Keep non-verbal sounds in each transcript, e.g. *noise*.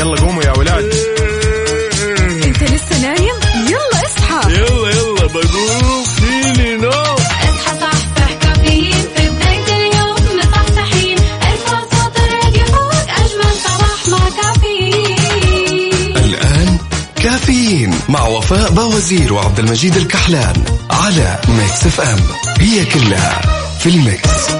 يلا قوموا يا ولاد. انت لسه نايم؟ يلا اصحى. يلا يلا بقوم فيني نوم. اصحى صحصح كافيين. في بداية اليوم مصحصحين. ارفع صوت الراديو فوق أجمل صباح مع كافيين. الآن كافيين مع وفاء باوزير وعبد المجيد الكحلان على Mix FM. هي كلها في ال mix.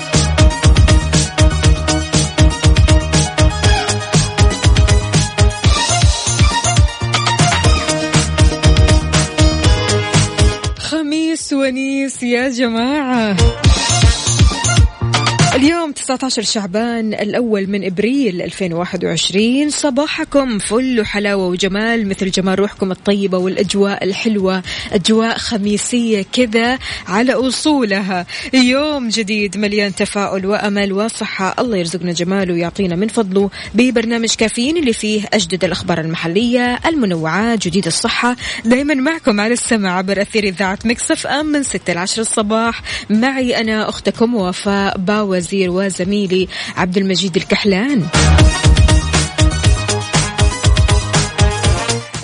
يا اليوم 19 شعبان الأول من إبريل 2021 صباحكم فل وحلاوة وجمال مثل جمال روحكم الطيبة والأجواء الحلوة أجواء خميسية كذا على أصولها. يوم جديد مليان تفاؤل وأمل وصحة. الله يرزقنا جماله ويعطينا من فضله ببرنامج كافيين اللي فيه أجدد الأخبار المحلية المنوعات جديد الصحة. دايما معكم على السمع عبر أثير إذاعة Mix FM من 6 ل 10 الصباح. معي أنا أختكم وفاء باوزير وزميلي عبد المجيد الكحلان.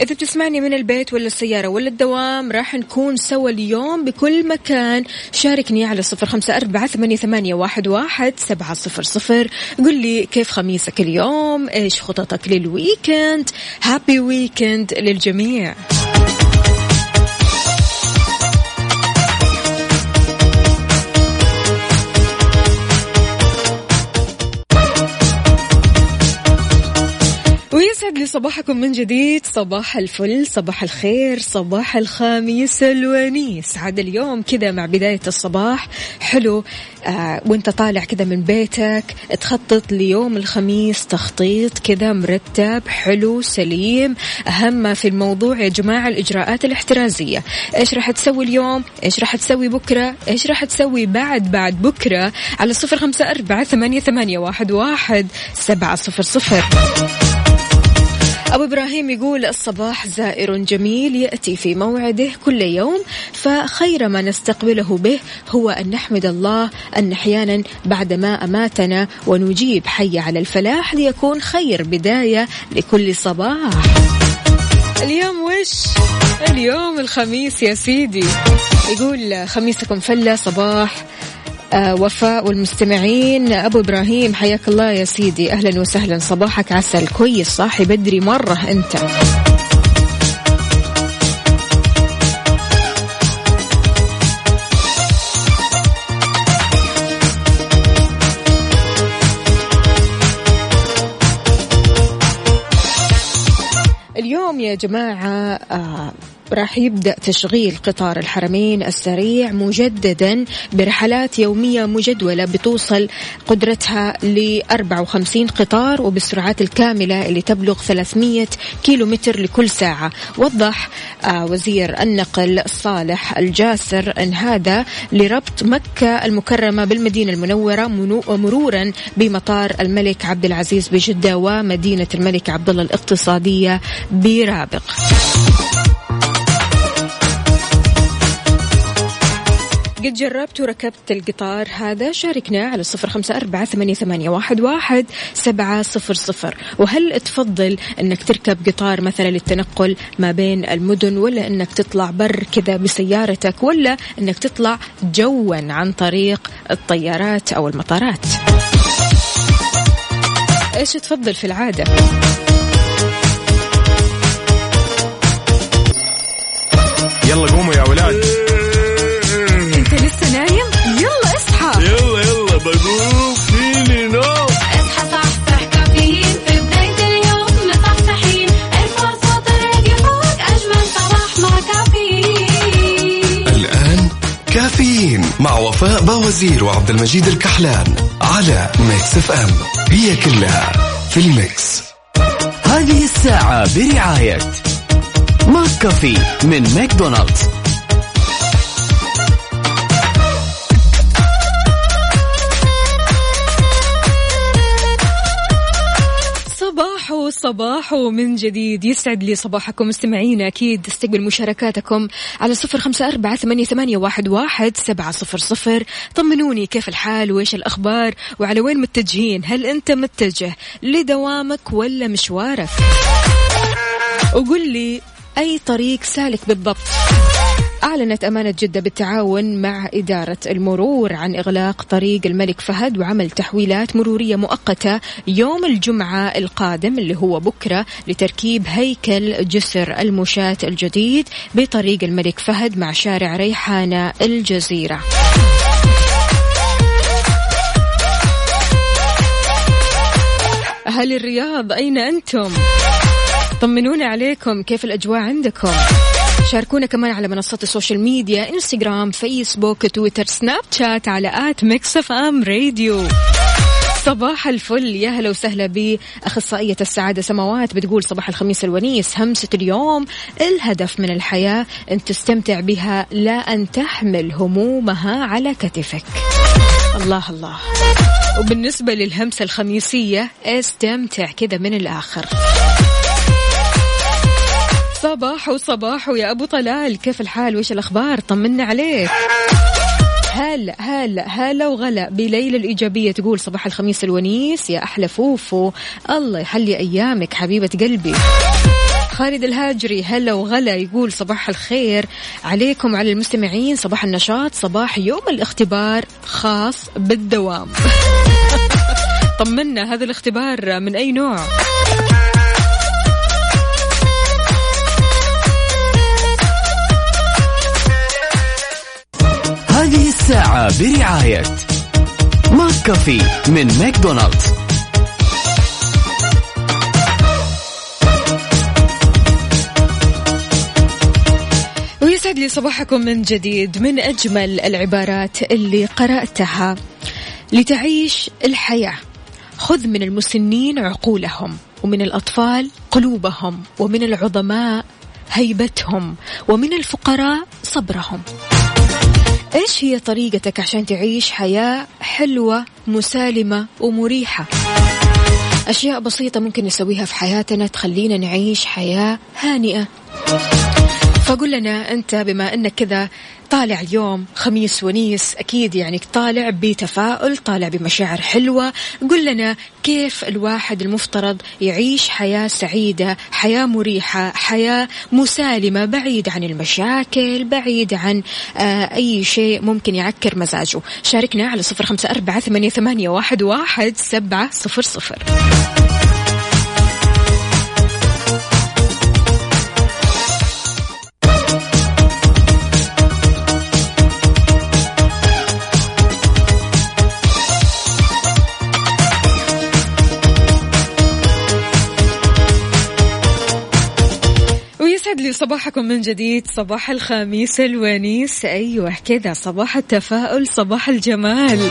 إذا بتسمعني من البيت ولا السيارة ولا الدوام راح نكون سوا اليوم بكل مكان. شاركني على صفر خمسة أربعة ثمانية, واحد سبعة صفر صفر. قل لي كيف خميسك اليوم؟ إيش خططك لل weekend هابي ويكند للجميع. ويسعد لي صباحكم من جديد. صباح الفل صباح الخير صباح الخميس الونيس. عاد اليوم كذا مع بداية الصباح. حلو آه وانت طالع كذا من بيتك تخطط ليوم الخميس تخطيط كذا مرتب حلو سليم. أهم ما في الموضوع يا جماعة الإجراءات الاحترازية. إيش راح تسوي اليوم؟ إيش راح تسوي بكرة؟ إيش راح تسوي بعد بعد بكرة؟ على صفر خمسة أربعة ثمانية, ثمانية واحد, واحد سبعة صفر صفر. أبو إبراهيم يقول الصباح زائر جميل يأتي في موعده كل يوم فخير ما نستقبله به هو أن نحمد الله أن أحيانا بعدما أماتنا ونجيب حي على الفلاح ليكون خير بداية لكل صباح. اليوم وش؟ اليوم الخميس يا سيدي. يقول خميسكم فلة صباح وفاء والمستمعين. أبو إبراهيم حياك الله يا سيدي. أهلا وسهلا. صباحك عسل. كويس صاحي بدري. مرة أنت. اليوم يا جماعة آه راح يبدأ تشغيل قطار الحرمين السريع مجددا برحلات يومية مجدولة بتوصل قدرتها ل 54 قطار وبالسرعات الكاملة اللي تبلغ 300 كيلو متر لكل ساعة. وضح آه وزير النقل صالح الجاسر أن هذا لربط مكة المكرمة بالمدينة المنورة مرورا بمطار الملك عبد العزيز بجدة ومدينة الملك عبد الله الاقتصادية برابق قد جربت وركبت القطار هذا شاركنا على صفر خمسة أربعة ثمانية, واحد, سبعة صفر صفر. وهل تفضل أنك تركب قطار مثلا للتنقل ما بين المدن ولا أنك تطلع بر كذا بسيارتك ولا أنك تطلع جوا عن طريق الطيارات أو المطارات؟ إيش تفضل في العادة؟ يلا قوموا يا ولاد. لسه نايم يلا اصحى. يلا يلا بقوم فيني نو. اصحى صحصح كافيين. في بداية اليوم مصحصحين. ارفع صوت الراديو فوق أجمل صباح مع كافيين. الآن كافيين مع وفاء بوازير وعبد المجيد الكحلان على Mix FM. هي كلها في ال mix. هذه الساعة برعاية McCafé من ماكدونالدز. صباحو صباحو من جديد. يسعد لي صباحكم مستمعينا أكيد. استقبل مشاركاتكم على صفر خمسة أربعة ثمانية, ثمانية واحد, واحد سبعة صفر صفر. طمنوني كيف الحال؟ وإيش الأخبار؟ وعلى وين متجهين؟ هل أنت متجه لدوامك ولا مشوارك؟ وقل لي أي طريق سالك بالضبط. أعلنت أمانة جدة بالتعاون مع إدارة المرور عن إغلاق طريق الملك فهد وعمل تحويلات مرورية مؤقتة يوم الجمعة القادم اللي هو بكرة لتركيب هيكل جسر المشاة الجديد بطريق الملك فهد مع شارع ريحانة الجزيرة أهل الرياض أين أنتم؟ طمنونا عليكم كيف الأجواء عندكم؟ شاركونا كمان على منصات ال social media Instagram Facebook Twitter Snapchat على at Mix FM Radio. صباح الفل. يا هلا وسهلا بأخصائية السعادة سماوات. بتقول صباح الخميس الونيس همسة اليوم الهدف من الحياة أن تستمتع بها لا أن تحمل همومها على كتفك. الله الله. وبالنسبة للهمسة الخميسية استمتع كذا من الآخر. صباح وصباح يا أبو طلال. كيف الحال؟ وإيش الأخبار؟ طمنا عليك. هلا هلا هلا وغلا بليلى الإيجابية تقول صباح الخميس الونيس يا أحلى فوفو. الله يحلي أيامك حبيبة قلبي. خالد الهاجري هلا وغلا يقول صباح الخير عليكم على المستمعين. صباح النشاط صباح يوم الاختبار خاص بالدوام. *laughs* طمنا هذا الاختبار من أي نوع؟ هذه الساعة برعاية McCafé من ماكدونالدز. ويسعد لي صباحكم من جديد من أجمل العبارات اللي قرأتها. لتعيش الحياة خذ من المسنين عقولهم ومن الأطفال قلوبهم ومن العظماء هيبتهم ومن الفقراء صبرهم. إيش هي طريقتك عشان تعيش حياة حلوة مسالمة ومريحة؟ أشياء بسيطة ممكن نسويها في حياتنا تخلينا نعيش حياة هانئة. فقل لنا أنت بما أنك كذا طالع اليوم خميس ونيس أكيد يعني طالع بتفاؤل طالع بمشاعر حلوة. قل لنا كيف الواحد المفترض يعيش حياة سعيدة حياة مريحة حياة مسالمة بعيد عن المشاكل بعيد عن آه أي شيء ممكن يعكر مزاجه. شاركنا على صفر خمسة أربعة ثمانية, واحد, واحد سبعة صفر صفر. لي صباحكم من جديد صباح الخميس الونيس أيوه كذا صباح التفاؤل صباح الجمال.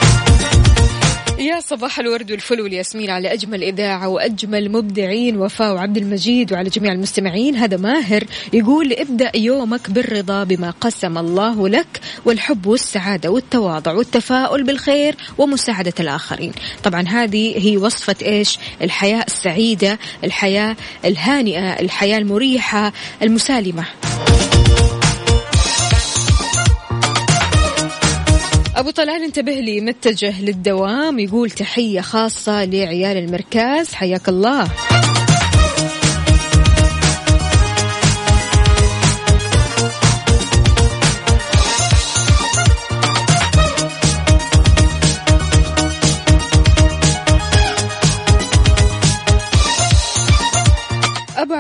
يا صباح الورد والفل والياسمين على أجمل إذاعة وأجمل مبدعين وفاء وعبد المجيد وعلى جميع المستمعين. هذا ماهر يقول ابدأ يومك بالرضا بما قسم الله لك والحب والسعادة والتواضع والتفاؤل بالخير ومساعدة الآخرين. طبعا هذه هي وصفة إيش؟ الحياة السعيدة الحياة الهانئة الحياة المريحة المسالمة. أبو طلال انتبه لي متجه للدوام يقول تحية خاصة لعيال المركز حياك الله.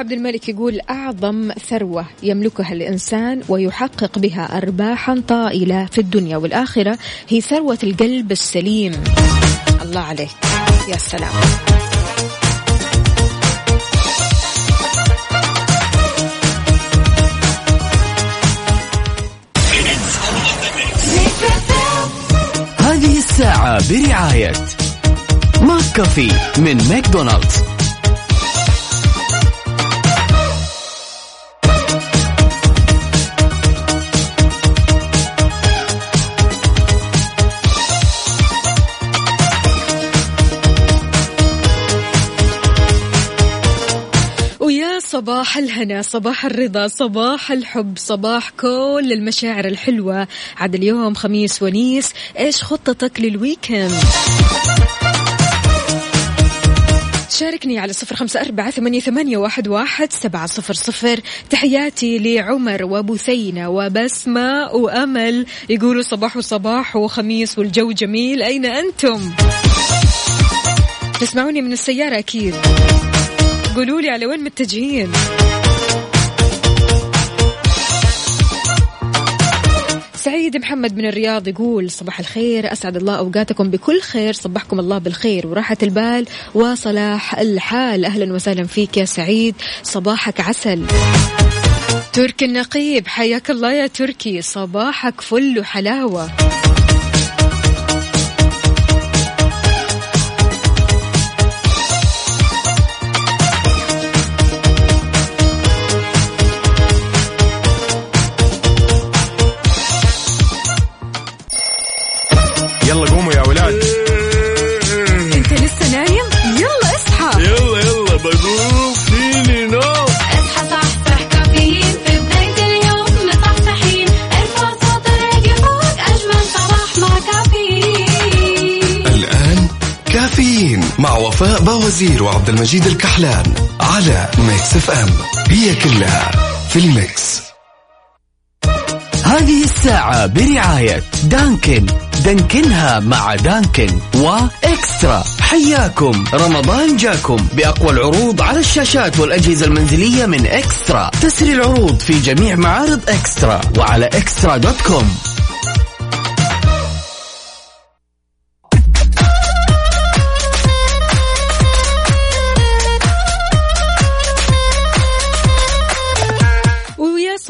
عبد الملك يقول أعظم ثروة يملكها الإنسان ويحقق بها أرباحا طائلة في الدنيا والآخرة هي ثروة القلب السليم. الله عليك. يا سلام. هذه الساعة برعاية McCafé من ماكدونالدز. صباح الهنا صباح الرضا صباح الحب صباح كل المشاعر الحلوة. عاد اليوم خميس ونيس إيش خطتك للويكند؟ شاركني على صفر خمسة أربعة ثمانية, ثمانية واحد, واحد سبعة صفر صفر. تحياتي لعمر وبثينة وبسمة وأمل. يقولوا صباح وصباح وخميس والجو جميل. أين أنتم؟ تسمعوني من السيارة أكيد. قولوا لي على وين متجهين؟ سعيد محمد من الرياض يقول صباح الخير أسعد الله أوقاتكم بكل خير صبحكم الله بالخير وراحة البال وصلاح الحال. أهلا وسهلا فيك يا سعيد صباحك عسل. تركي النقيب حياك الله يا تركي صباحك فل وحلاوة. وفاء بوازير وعبد المجيد الكحلان على Mix FM هي كلها في ال mix. هذه الساعة برعاية دانكن. دانكنها مع دانكن وإكسترا. حياكم. رمضان جاكم. بأقوى العروض على الشاشات والأجهزة المنزلية من إكسترا. تسري العروض في جميع معارض إكسترا وعلى إكسترا dot com.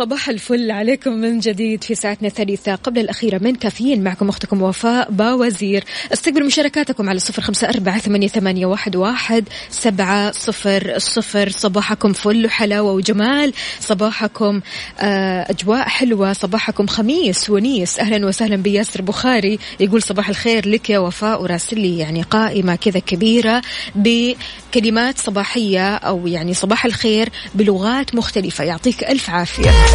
صباح الفل عليكم من جديد في ساعتنا الثالثة. قبل الأخيرة من كافيين معكم أختكم وفاء باوزير. استقبلوا مشاركاتكم على صفر خمسة أربعة ثمانية, واحد, سبعة صفر صفر. صباحكم فل وحلاوة وجمال. صباحكم آه، أجواء حلوة. صباحكم خميس ونيس. أهلا وسهلا بياسر بخاري يقول صباح الخير لك يا وفاء وراسلي يعني قائمة كذا كبيرة بكلمات صباحية أو يعني صباح الخير بلغات مختلفة. يعطيك ألف عافية.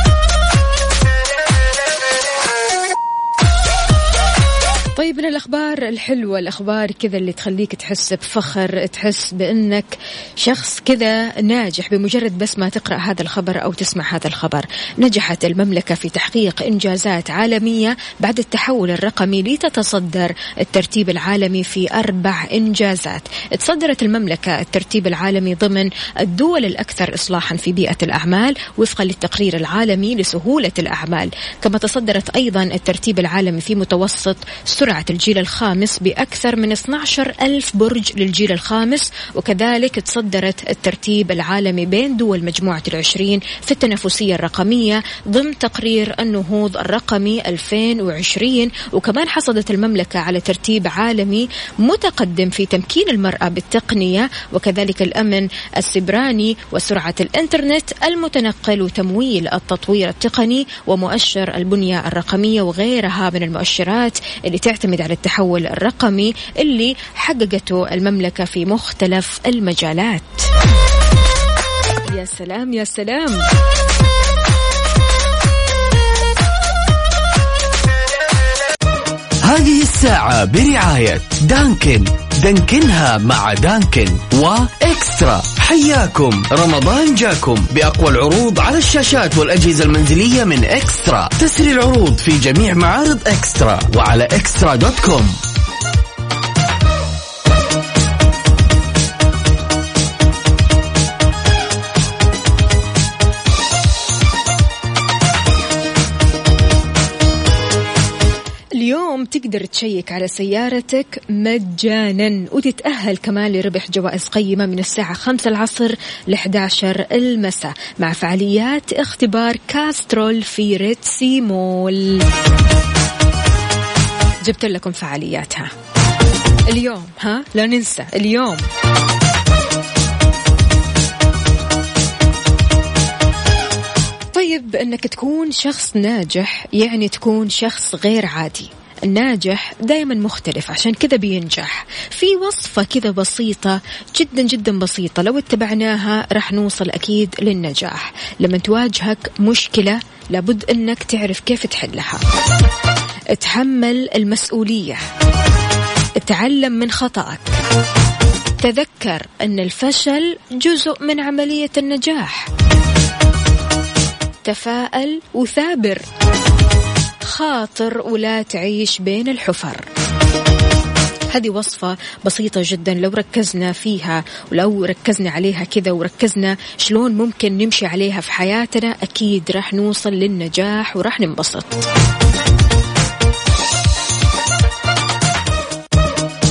طيب من الأخبار الحلوة الأخبار كذا اللي تخليك تحس بفخر تحس بأنك شخص كذا ناجح بمجرد بس ما تقرأ هذا الخبر أو تسمع هذا الخبر. نجحت المملكة في تحقيق إنجازات عالمية بعد التحول الرقمي لتتصدر الترتيب العالمي في أربع إنجازات. تصدرت المملكة الترتيب العالمي ضمن الدول الأكثر إصلاحا في بيئة الأعمال وفقا للتقرير العالمي لسهولة الأعمال. كما تصدرت أيضا الترتيب العالمي في متوسط سرعة الجيل الخامس بأكثر من 12 ألف برج للجيل الخامس وكذلك تصدرت الترتيب العالمي بين دول مجموعة العشرين في التنافسية الرقمية ضمن تقرير النهوض الرقمي 2020 وكمان حصلت المملكة على ترتيب عالمي متقدم في تمكين المرأة بالتقنية وكذلك الأمن السبراني وسرعة الإنترنت المتنقل وتمويل التطوير التقني ومؤشر البنية الرقمية وغيرها من المؤشرات اللي تعتمد على التحول الرقمي اللي حققته المملكة في مختلف المجالات. يا سلام يا سلام. هذه الساعة برعاية دانكن. دانكنها مع دانكن وإكسترا. حياكم. رمضان جاكم بأقوى العروض على الشاشات والأجهزة المنزلية من إكسترا. تسري العروض في جميع معارض إكسترا وعلى إكسترا دوت كوم. تقدر تشيك على سيارتك مجانا. وتتأهل كمان لربح جوائز قيمة من الساعة 5 العصر ل 11 المساء مع فعاليات اختبار كاسترول في ريتسي مول. جبت لكم فعالياتها. اليوم ها؟ لا ننسى اليوم. طيب إنك تكون شخص ناجح يعني تكون شخص غير عادي. الناجح دائما مختلف عشان كذا بينجح. في وصفة كذا بسيطة جدا جدا بسيطة لو اتبعناها راح نوصل أكيد للنجاح. لما تواجهك مشكلة لابد أنك تعرف كيف تحلها. اتحمل المسؤولية. اتعلم من خطأك. تذكر أن الفشل جزء من عملية النجاح. تفاءل وثابر. خاطر ولا تعيش بين الحفر. هذه وصفة بسيطة جدا لو ركزنا فيها ولو ركزنا عليها كذا وركزنا شلون ممكن نمشي عليها في حياتنا أكيد راح نوصل للنجاح وراح ننبسط.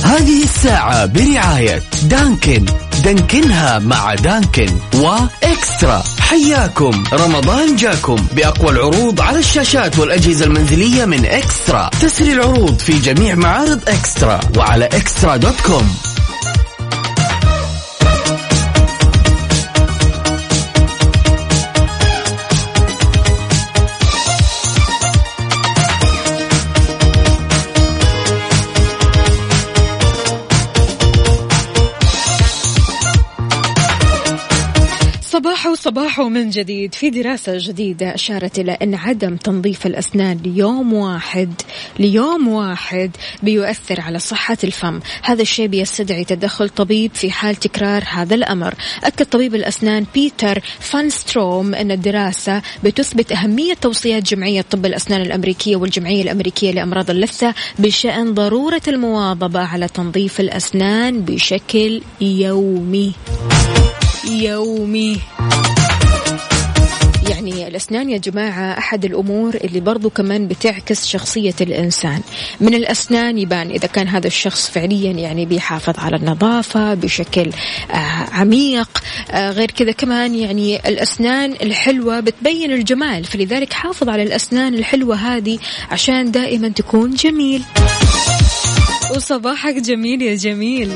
هذه الساعة برعاية دانكن. دانكنها مع دانكن وإكسترا. حياكم. رمضان جاكم. بأقوى العروض على الشاشات والأجهزة المنزلية من إكسترا. تسري العروض في جميع معارض إكسترا وعلى إكسترا دوت كوم. صباح من جديد. في دراسة جديدة أشارت إلى أن عدم تنظيف الأسنان ليوم واحد ليوم واحد بيؤثر على صحة الفم. هذا الشيء بيستدعي تدخل طبيب في حال تكرار هذا الأمر. أكد طبيب الأسنان بيتر فانستروم أن الدراسة بتثبت أهمية توصيات جمعية طب الأسنان الأمريكية والجمعية الأمريكية لأمراض اللثة بشأن ضرورة المواظبة على تنظيف الأسنان بشكل يومي. يومي. يعني الأسنان يا جماعة أحد الأمور اللي برضو كمان بتعكس شخصية الإنسان. من الأسنان يبان إذا كان هذا الشخص فعليا يعني بيحافظ على النظافة بشكل آه عميق. آه غير كذا كمان يعني الأسنان الحلوة بتبين الجمال فلذلك حافظ على الأسنان الحلوة هذه عشان دائما تكون جميل. وصباحك جميل يا جميل.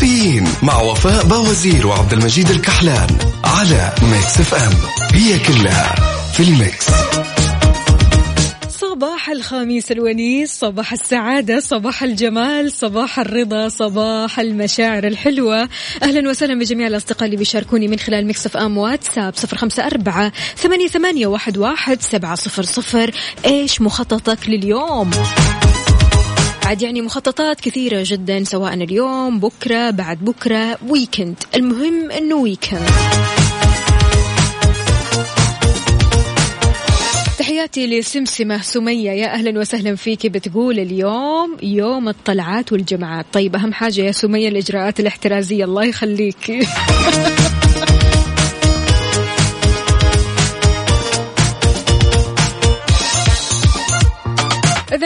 كافيين مع وفاء بوازير وعبد المجيد الكحلان على Mix FM. هي كلها في ال mix. صباح الخميس الونيس صباح السعادة صباح الجمال صباح الرضا صباح المشاعر الحلوة. أهلا وسهلا بجميع الأصدقاء اللي بيشاركوني من خلال Mix FM واتساب صفر خمسة أربعة ثمانية, ثمانية واحد, واحد سبعة صفر صفر. إيش مخططك لليوم؟ عاد يعني مخططات كثيرة جدا سواء اليوم بكرة بعد بكرة ويكند المهم أنه ويكند تحياتي لسمسمة سمية. يا أهلا وسهلا فيك بتقول اليوم يوم الطلعات والجمعات طيب أهم حاجة يا سمية الإجراءات الاحترازية. الله يخليك. *laughs*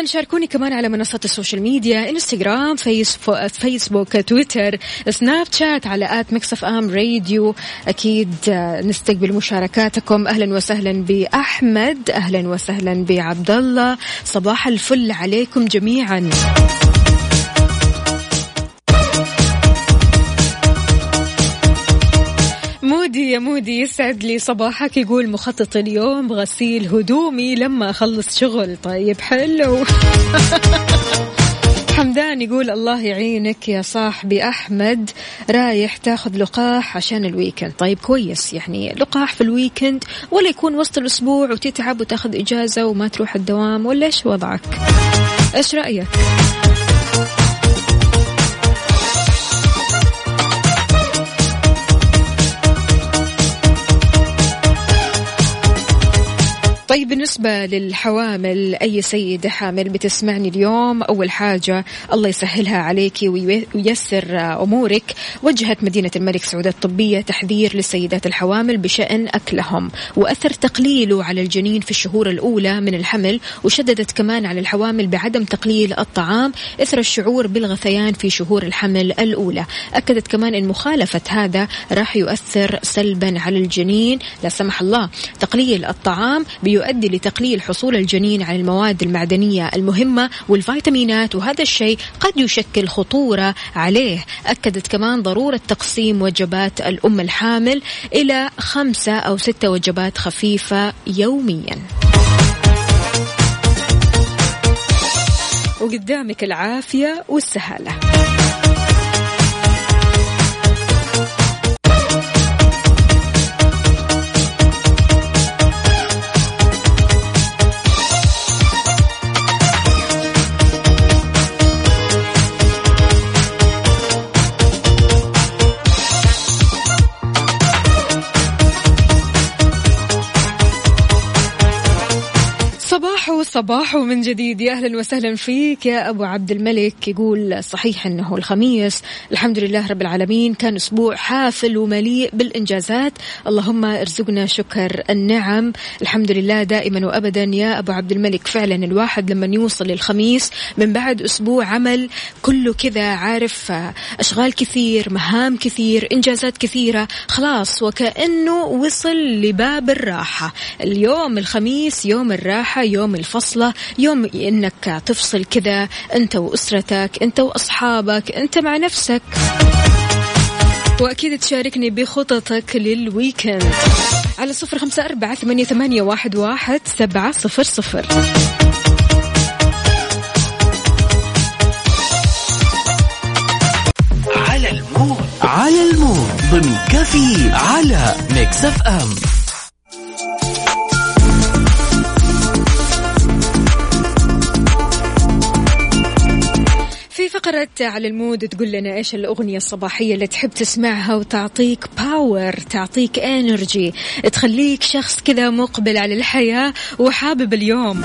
شاركوني كمان على منصات ال social media إنستغرام فيسبوك, فيسبوك تويتر سناب شات على at Mix FM Radio. أكيد آه، نستقبل مشاركاتكم. أهلا وسهلا بأحمد أهلا وسهلا بعبد الله صباح الفل عليكم جميعا. مودي يا مودي يسعد لي صباحك يقول مخطط اليوم غسيل هدومي لما أخلص شغل. طيب حلو. *laughs* حمدان يقول الله يعينك يا صاحبي أحمد رايح تاخذ لقاح عشان ال weekend. طيب كويس يعني لقاح في ال weekend ولا يكون وسط الأسبوع وتتعب وتاخذ إجازة وما تروح الدوام ولا إيش وضعك؟ إيش رأيك؟ طيب بالنسبة للحوامل أي سيدة حامل بتسمعني اليوم أول حاجة الله يسهلها عليك وي- وييسر أمورك. وجهت مدينة الملك سعود الطبية تحذير للسيدات الحوامل بشأن أكلهم. وأثر تقليله على الجنين في الشهور الأولى من الحمل وشددت كمان على الحوامل بعدم تقليل الطعام إثر الشعور بالغثيان في شهور الحمل الأولى. أكدت كمان أن مخالفة هذا راح يؤثر سلبا على الجنين. لا سمح الله تقليل الطعام بيؤدي لتقليل حصول الجنين على المواد المعدنية المهمة والفيتامينات وهذا الشيء قد يشكل خطورة عليه. أكدت كمان ضرورة تقسيم وجبات الأم الحامل إلى خمسة أو ستة وجبات خفيفة يومياً. وقدامك العافية والسهالة. صباح صباح من جديد. يا أهلا وسهلا فيك. يا أبو عبد الملك يقول صحيح إنه الخميس. الحمد لله رب العالمين. كان أسبوع حافل ومليء بالإنجازات. اللهم ارزقنا شكر النعم. الحمد لله دائما وابدا. يا أبو عبد الملك فعلا الواحد لما يوصل للخميس من بعد أسبوع عمل كله كذا عارف أشغال كثير مهام كثير إنجازات كثيرة. خلاص وكأنه وصل لباب الراحة. اليوم الخميس يوم الراحة يوم الفصلة يوم إنك تفصل كذا أنت وأسرتك أنت وأصحابك أنت مع نفسك. وأكيد تشاركني بخططك لل weekend. على صفر خمسة أربعة ثمانية, ثمانية واحد, واحد سبعة صفر صفر. على ال mood. على ال mood. ضمن كافيين على Mix FM. فقرة على ال mood تقول لنا إيش الأغنية الصباحية اللي تحب تسمعها وتعطيك power تعطيك energy تخليك شخص كذا مقبل على الحياة وحابب اليوم.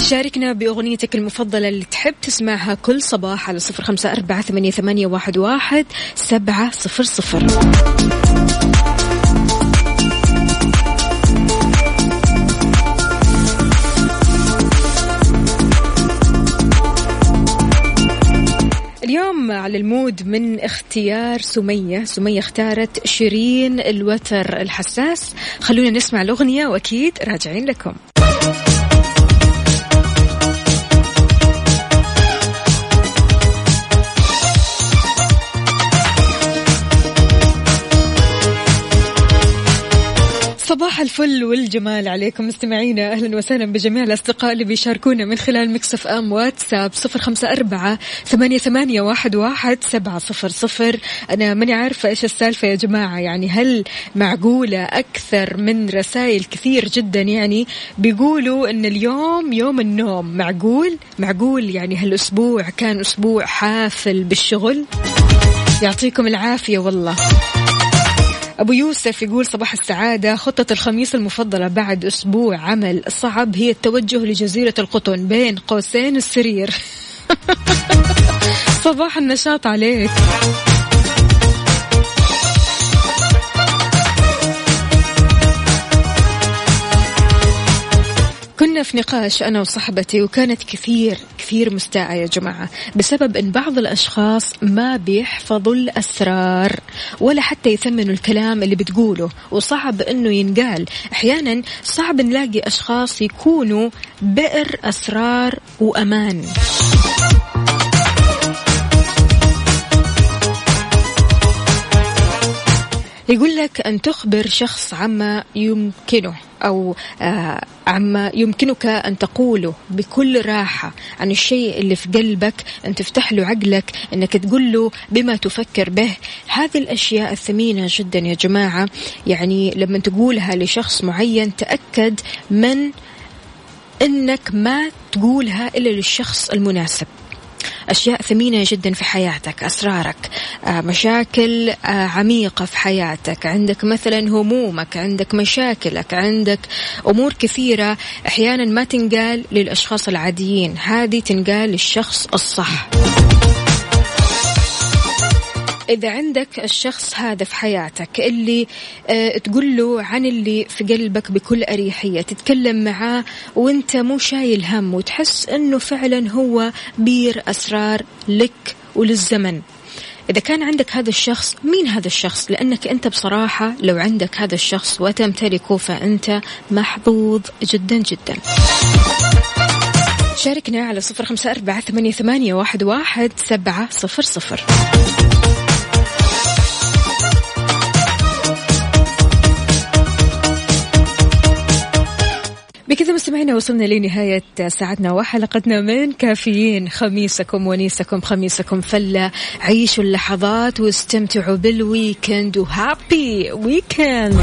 شاركنا بأغنيتك المفضلة اللي تحب تسمعها كل صباح على صفر خمسة أربعة ثمانية, واحد سبعة صفر صفر. على ال mood من اختيار سمية. سمية اختارت شيرين الوتر الحساس. خلونا نسمع الأغنية وأكيد راجعين لكم. صباح الفل والجمال عليكم مستمعينا. أهلا وسهلا بجميع الأصدقاء اللي بيشاركونا من خلال Mix FM واتساب صفر خمسة أربعة ثمانية, ثمانية واحد, واحد سبعة صفر صفر. أنا ماني عارفة إيش السالفة يا جماعة. يعني هل معقولة أكثر من رسائل كثير جدا؟ يعني بيقولوا إن اليوم يوم النوم. معقول؟ معقول يعني هالأسبوع كان أسبوع حافل بالشغل؟ يعطيكم العافية والله. أبو يوسف يقول صباح السعادة خطة الخميس المفضلة بعد أسبوع عمل صعب هي التوجه لجزيرة القطن بين قوسين السرير. *laughs* صباح النشاط عليك. في نقاش أنا وصاحبتي وكانت كثير كثير مستاءة يا جماعة بسبب أن بعض الأشخاص ما بيحفظوا الأسرار ولا حتى يثمنوا الكلام اللي بتقوله وصعب أنه ينقال. أحيانا صعب نلاقي أشخاص يكونوا بئر أسرار وأمان. يقول لك أن تخبر شخص عما يمكنه أو آه عما يمكنك أن تقوله بكل راحة عن الشيء اللي في قلبك أن تفتح له عقلك أنك تقول له بما تفكر به. هذه الأشياء الثمينة جدا يا جماعة. يعني لما تقولها لشخص معين تأكد من أنك ما تقولها إلا للشخص المناسب. أشياء ثمينة جدا في حياتك أسرارك آه، مشاكل آه، عميقة في حياتك عندك مثلا همومك عندك مشاكلك عندك أمور كثيرة أحيانا ما تنقال للأشخاص العاديين هذه تنقال للشخص الصح. إذا عندك الشخص هذا في حياتك اللي آه تقول له عن اللي في قلبك بكل أريحية تتكلم معاه وأنت مو شايل هم وتحس إنه فعلا هو بير أسرار لك وللزمن. إذا كان عندك هذا الشخص مين هذا الشخص؟ لأنك أنت بصراحة لو عندك هذا الشخص وتمتلكه فأنت محظوظ جدا جدا. شاركنا على صفر خمسة أربعة ثمانية, واحد سبعة صفر صفر. مستمعينا وصلنا لنهاية ساعتنا وحلقتنا من كافيين خميسكم ونيسكم خميسكم فلة عيشوا اللحظات واستمتعوا بال weekend و happy weekend